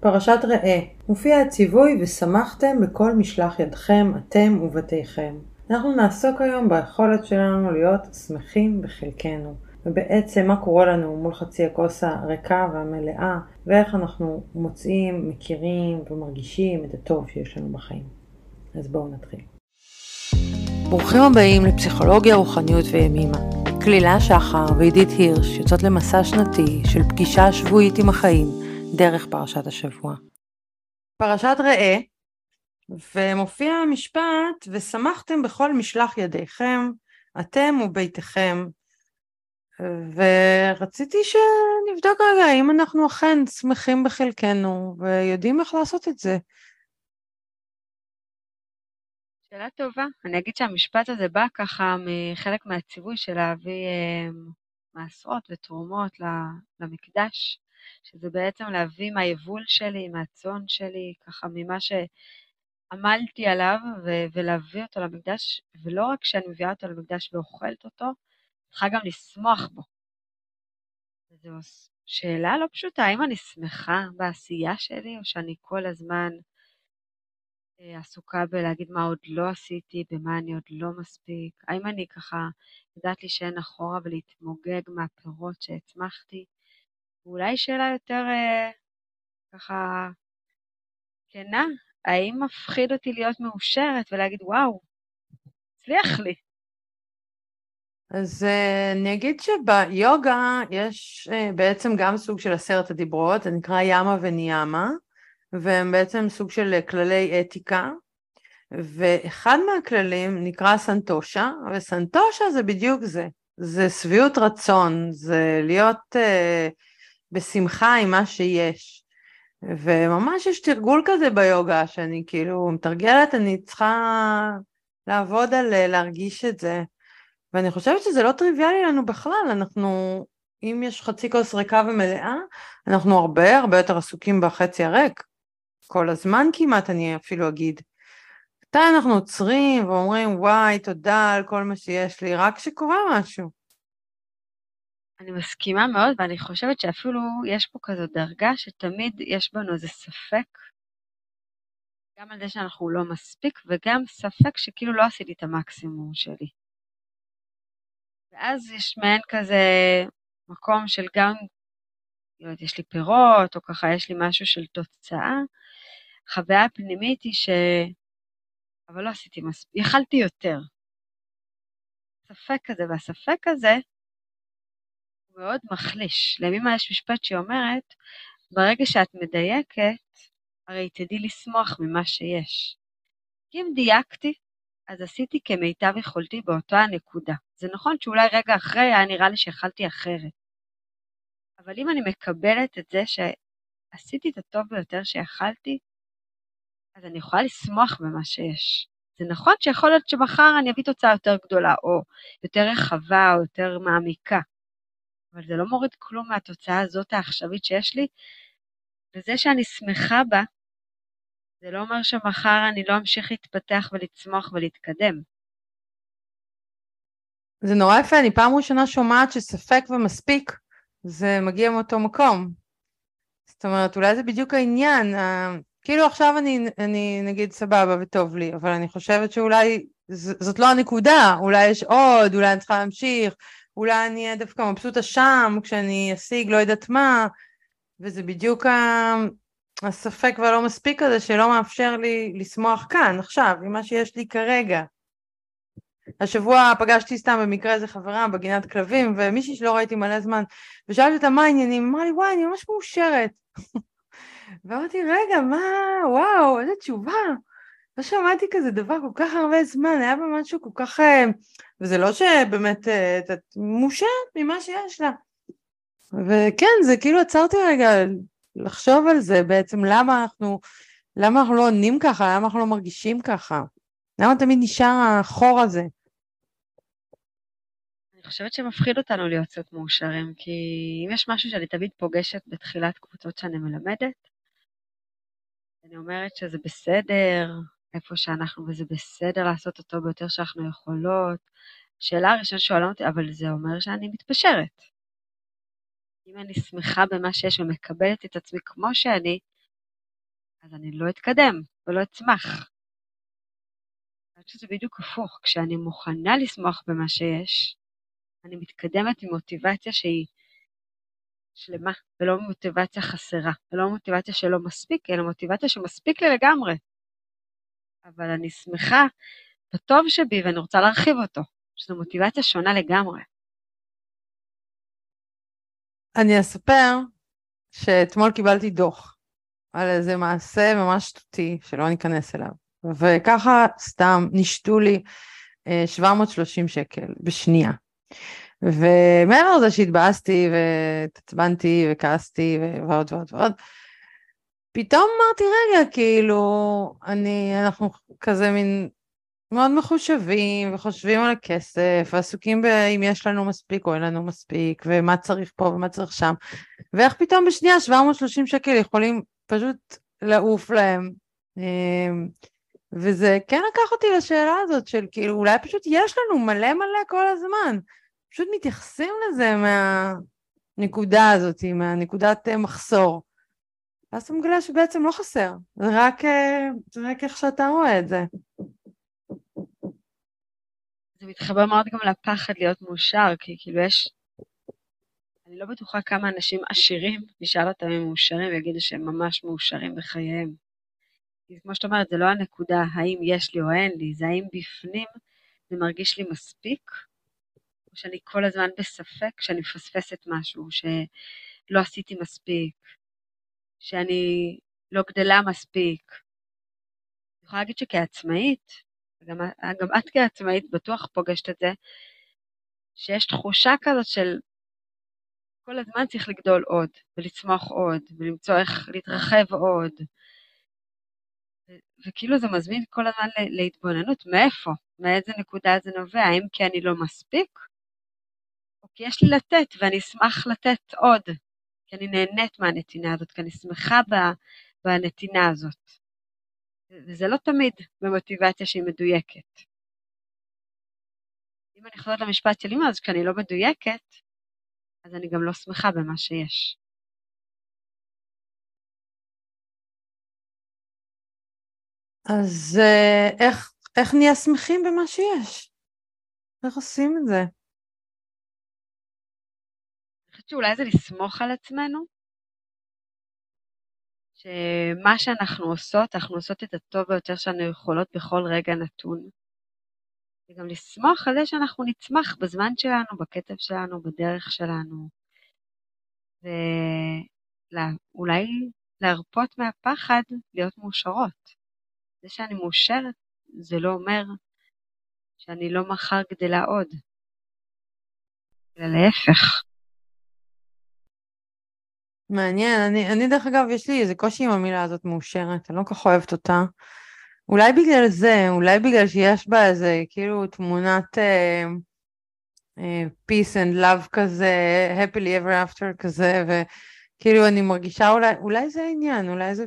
פרשת ראה מופיע הציווי ושמחתם בכל משלח ידכם אתם ובתיכם. אנחנו נעסוק היום ביכולת שלנו להיות שמחים בחלקנו, ובעצם מה קורה לנו מול חצי הכוס הריקה והמלאה, ואיך אנחנו מוצאים, מכירים ומרגישים את הטוב שיש לנו בחיים. אז בואו נתחיל. ברוכים הבאים לפסיכולוגיה, רוחניות וימימה. כלילה שחר ועידית הירש יוצאות למסע שנתי של פגישה שבועית עם החיים דרך פרשת השבוע. פרשת ראה, ומופיע המשפט, ושמחתם בכל משלח ידיכם, אתם וביתכם. ורציתי שנבדוק רגע האם אנחנו אכן שמחים בחלקנו ויודעים איך לעשות את זה. שאלה טובה. אני אגיד שהמשפט הזה בא ככה מחלק מהציווי של להביא אה, מעשרות ותרומות למקדש, שזה בעצם להביא מהיבול שלי, מהצאן שלי, ככה ממה שעמלתי עליו, ו- ולהביא אותו למקדש, ולא רק שאני מביאה אותו למקדש ואוכלת אותו, צריכה גם לשמוח בו. וזו שאלה לא פשוטה, האם אני שמחה בעשייה שלי, או שאני כל הזמן אה, עסוקה בלהגיד מה עוד לא עשיתי, במה אני עוד לא מספיק, האם אני ככה יודעת להישען אחורה ולהתמוגג מהפירות שהצמחתי, ואולי שאלה יותר אה, ככה כנה, האם מפחיד אותי להיות מאושרת ולהגיד וואו, הצליח לי. אז uh, אני אגיד שביוגה יש uh, בעצם גם סוג של עשרת הדיברות, זה נקרא ימה וניאמה. והם בעצם סוג של כללי אתיקה, ואחד מהכללים נקרא סנטושה, וסנטושה זה בדיוק זה, זה שביעות רצון, זה להיות בשמחה עם מה שיש. וממש יש תרגול כזה ביוגה, שאני כאילו מתרגלת, אני צריכה לעבוד על אה, להרגיש את זה. ואני חושבת שזה לא טריוויאלי לנו בכלל, אנחנו, אם יש חצי כוס ריקה ומלאה, אנחנו הרבה הרבה יותר עסוקים בחצי הריק. כל הזמן כמעט, אני אפילו אגיד. מתי אנחנו עוצרים ואומרים, וואי, תודה על כל מה שיש לי, רק כשקורה משהו. אני מסכימה מאוד, ואני חושבת שאפילו יש פה כזו דרגה שתמיד יש בנו איזה ספק, גם על זה שאנחנו לא מספיק, וגם ספק שכאילו לא עשיתי את המקסימום שלי. ואז יש מעין כזה מקום של גם, לא יודעת, יש לי פירות, או ככה יש לי משהו של תוצאה, החוויה הפנימית היא ש... אבל לא עשיתי מספיק, יכלתי יותר. הספק הזה, והספק הזה מאוד מחליש. לימימה יש משפט שאומרת, ברגע שאת מדייקת, הרי תדעי לשמוח ממה שיש. אם דייקתי, אז עשיתי כמיטב יכולתי באותה הנקודה. זה נכון שאולי רגע אחרי היה נראה לי שיכלתי אחרת. אבל אם אני מקבלת את זה שעשיתי את הטוב ביותר שיכלתי, אז אני יכולה לשמוח במה שיש. זה נכון שיכול להיות שמחר אני אביא תוצאה יותר גדולה, או יותר רחבה, או יותר מעמיקה, אבל זה לא מוריד כלום מהתוצאה הזאת העכשווית שיש לי, וזה שאני שמחה בה, זה לא אומר שמחר אני לא אמשיך להתפתח ולצמוח ולהתקדם. זה נורא יפה, אני פעם ראשונה שומעת שספק ומספיק זה מגיע מאותו מקום. זאת אומרת, אולי זה בדיוק העניין, כאילו עכשיו אני, אני נגיד סבבה וטוב לי, אבל אני חושבת שאולי ז, זאת לא הנקודה, אולי יש עוד, אולי אני צריכה להמשיך, אולי אני אהיה דווקא מבסוטה שם כשאני אשיג לא יודעת מה, וזה בדיוק הספק והלא מספיק הזה שלא מאפשר לי לשמוח כאן, עכשיו, עם מה שיש לי כרגע. השבוע פגשתי סתם במקרה איזה חברה בגינת כלבים, ומישהי שלא ראיתי מלא זמן, ושאלתי אותה מה העניינים, אמרה לי וואי אני ממש מאושרת. ואמרתי, רגע, מה, וואו, איזה תשובה. לא שמעתי כזה דבר כל כך הרבה זמן, היה בה משהו כל כך... אה, וזה לא שבאמת אה, את מושעת ממה שיש לה. וכן, זה כאילו עצרתי רגע לחשוב על זה בעצם, למה אנחנו, למה אנחנו לא עונים ככה, למה אנחנו לא מרגישים ככה? למה תמיד נשאר החור הזה? אני חושבת שמפחיד אותנו להיות קצת מאושרים, כי אם יש משהו שאני תמיד פוגשת בתחילת קבוצות שאני מלמדת, אני אומרת שזה בסדר, איפה שאנחנו, וזה בסדר לעשות אותו ביותר שאנחנו יכולות. השאלה הראשונה שואלה אותי, אבל זה אומר שאני מתפשרת. אם אני שמחה במה שיש ומקבלת את עצמי כמו שאני, אז אני לא אתקדם ולא אצמח. אני חושבת שזה בדיוק הפוך, כשאני מוכנה לשמוח במה שיש, אני מתקדמת עם מוטיבציה שהיא שלמה, ולא מוטיבציה חסרה, ולא מוטיבציה שלא מספיק, אלא מוטיבציה שמספיק לי לגמרי. אבל אני שמחה בטוב שבי ואני רוצה להרחיב אותו, שזו מוטיבציה שונה לגמרי. אני אספר שאתמול קיבלתי דוח על איזה מעשה ממש שטותי, שלא ניכנס אליו, וככה סתם נשתו לי 730 אה, שקל בשנייה. ומעבר לזה שהתבאסתי והתעצבנתי וכעסתי ועוד ועוד ועוד, פתאום אמרתי, רגע, כאילו, אני, אנחנו כזה מין מאוד מחושבים וחושבים על הכסף ועסוקים באם יש לנו מספיק או אין לנו מספיק ומה צריך פה ומה צריך שם. ואיך פתאום בשנייה 730 שקל יכולים פשוט לעוף להם. אמ, וזה כן לקח אותי לשאלה הזאת של כאילו אולי פשוט יש לנו מלא מלא כל הזמן. פשוט מתייחסים לזה מהנקודה הזאת, מהנקודת אה, מחסור. ואז אתה מגלה שבעצם לא חסר, זה רק, אה, זה רק איך שאתה רואה את זה. זה מתחבר מאוד גם לפחד להיות מאושר, כי כאילו יש... אני לא בטוחה כמה אנשים עשירים, נשאל אותם אם מאושרים, יגידו שהם ממש מאושרים בחייהם. כי כמו שאת אומרת, זה לא הנקודה האם יש לי או אין לי, זה האם בפנים זה מרגיש לי מספיק, או שאני כל הזמן בספק שאני מפספסת משהו, שלא עשיתי מספיק, שאני לא גדלה מספיק. אני יכולה להגיד שכעצמאית, וגם גם את כעצמאית בטוח פוגשת את זה, שיש תחושה כזאת של כל הזמן צריך לגדול עוד, ולצמוח עוד, ולמצוא איך להתרחב עוד. וכאילו זה מזמין כל הזמן להתבוננות, מאיפה? מאיזה נקודה זה נובע? האם כי אני לא מספיק? או כי יש לי לתת ואני אשמח לתת עוד, כי אני נהנית מהנתינה הזאת, כי אני שמחה בנתינה הזאת. וזה לא תמיד במוטיבציה שהיא מדויקת. אם אני חוזרת למשפט של אמא, אז כשאני לא מדויקת, אז אני גם לא שמחה במה שיש. אז אה, איך, איך נהיה שמחים במה שיש? איך עושים את זה? שאולי זה לסמוך על עצמנו, שמה שאנחנו עושות, אנחנו עושות את הטוב ביותר שאנו יכולות בכל רגע נתון. וגם לסמוך על זה שאנחנו נצמח בזמן שלנו, בקצב שלנו, בדרך שלנו. ואולי להרפות מהפחד להיות מאושרות. זה שאני מאושרת זה לא אומר שאני לא מחר גדלה עוד, אלא להפך. מעניין, אני, אני דרך אגב, יש לי איזה קושי עם המילה הזאת מאושרת, אני לא כל כך אוהבת אותה. אולי בגלל זה, אולי בגלל שיש בה איזה כאילו תמונת uh, uh, peace and love כזה, happily ever after כזה, וכאילו אני מרגישה אולי, אולי זה העניין, אולי זה,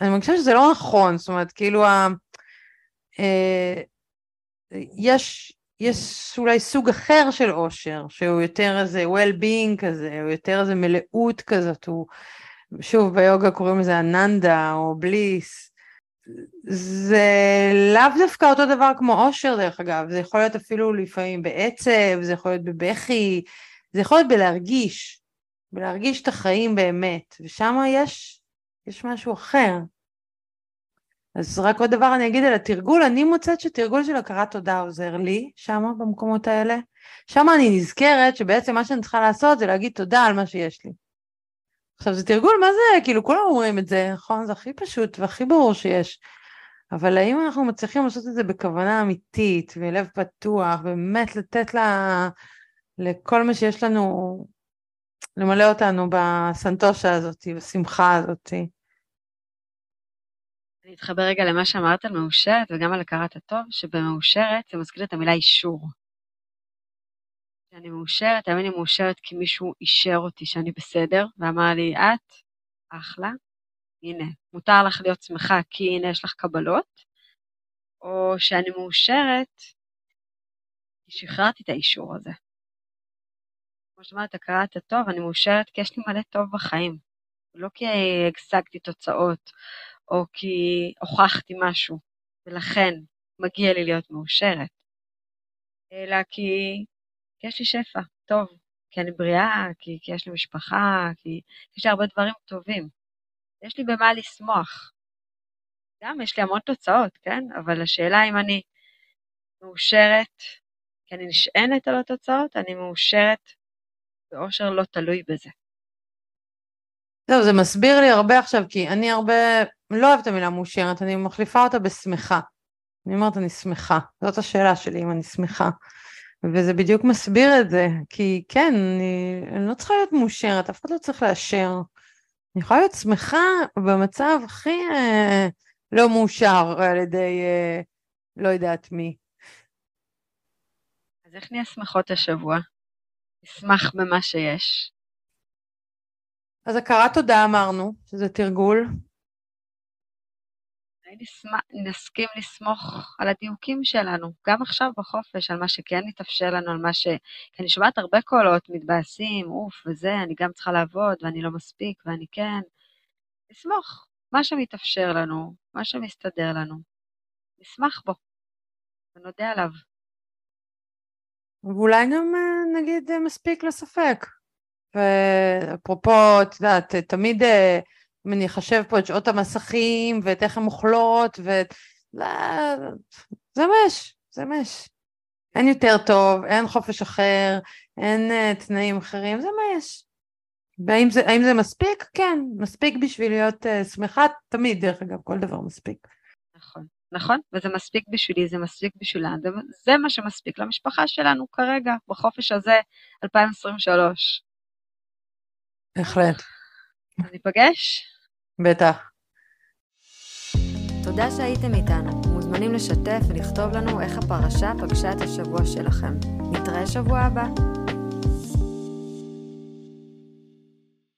אני מרגישה שזה לא נכון, זאת אומרת, כאילו, ה, uh, יש, יש אולי סוג אחר של אושר, שהוא יותר איזה well-being כזה, או יותר איזה מלאות כזאת, הוא, שוב, ביוגה קוראים לזה אננדה או בליס. זה לאו דווקא אותו דבר כמו אושר דרך אגב, זה יכול להיות אפילו לפעמים בעצב, זה יכול להיות בבכי, זה יכול להיות בלהרגיש, בלהרגיש את החיים באמת, ושם יש, יש משהו אחר. אז רק עוד דבר אני אגיד על התרגול, אני מוצאת שתרגול של הכרת תודה עוזר לי, שמה במקומות האלה. שמה אני נזכרת שבעצם מה שאני צריכה לעשות זה להגיד תודה על מה שיש לי. עכשיו זה תרגול, מה זה? כאילו כולם אומרים את זה, נכון? זה הכי פשוט והכי ברור שיש. אבל האם אנחנו מצליחים לעשות את זה בכוונה אמיתית ולב פתוח, באמת לתת לה, לכל מה שיש לנו, למלא אותנו בסנטושה הזאת, בשמחה הזאת. אני אתחבר רגע למה שאמרת על מאושרת וגם על הכרת הטוב, שבמאושרת זה מזכיר את המילה אישור. כשאני מאושרת, האם אני מאושרת כי מישהו אישר אותי שאני בסדר, ואמר לי, את, אחלה, הנה, מותר לך להיות שמחה כי הנה יש לך קבלות, או שאני מאושרת כי שחררתי את האישור הזה. כמו שאת אומרת, הכרת הטוב, אני מאושרת כי יש לי מלא טוב בחיים. לא כי השגתי תוצאות, או כי הוכחתי משהו, ולכן מגיע לי להיות מאושרת, אלא כי, יש לי שפע, טוב, כי אני בריאה, כי, כי יש לי משפחה, כי יש לי הרבה דברים טובים. יש לי במה לשמוח. גם יש לי המון תוצאות, כן? אבל השאלה אם אני מאושרת, כי אני נשענת על התוצאות, אני מאושרת באושר לא תלוי בזה. זהו, זה מסביר לי הרבה עכשיו, כי אני הרבה, לא אוהבת את המילה מאושרת, אני מחליפה אותה בשמחה. אני אומרת, אני שמחה. זאת השאלה שלי, אם אני שמחה. וזה בדיוק מסביר את זה, כי כן, אני, אני לא צריכה להיות מאושרת, אף אחד לא צריך לאשר. אני יכולה להיות שמחה במצב הכי אה, לא מאושר על ידי אה, לא יודעת מי. אז איך נהיה שמחות השבוע? נשמח במה שיש. אז הכרת תודה אמרנו, שזה תרגול. נסכים לסמוך על הדיוקים שלנו, גם עכשיו בחופש, על מה שכן יתאפשר לנו, על מה ש... כי אני שומעת הרבה קולות מתבאסים, אוף, וזה, אני גם צריכה לעבוד, ואני לא מספיק, ואני כן. לסמוך, מה שמתאפשר לנו, מה שמסתדר לנו, נשמח בו, ונודה עליו. ואולי גם אה, נגיד אה, מספיק לספק. ואפרופו, את יודעת, תמיד אה, אם אני אחשב פה את שעות המסכים ואת איך הן אוכלות, ו... לא, זה מש, זה מש. אין יותר טוב, אין חופש אחר, אין uh, תנאים אחרים, זה מה יש. והאם זה, זה מספיק? כן, מספיק בשביל להיות uh, שמחה, תמיד, דרך אגב, כל דבר מספיק. נכון, נכון, וזה מספיק בשבילי, זה מספיק בשבילם, זה, זה מה שמספיק למשפחה שלנו כרגע, בחופש הזה, 2023. בהחלט. אז ניפגש? בטח. תודה שהייתם איתנו. מוזמנים לשתף ולכתוב לנו איך הפרשה פגשה את השבוע שלכם. נתראה שבוע הבא.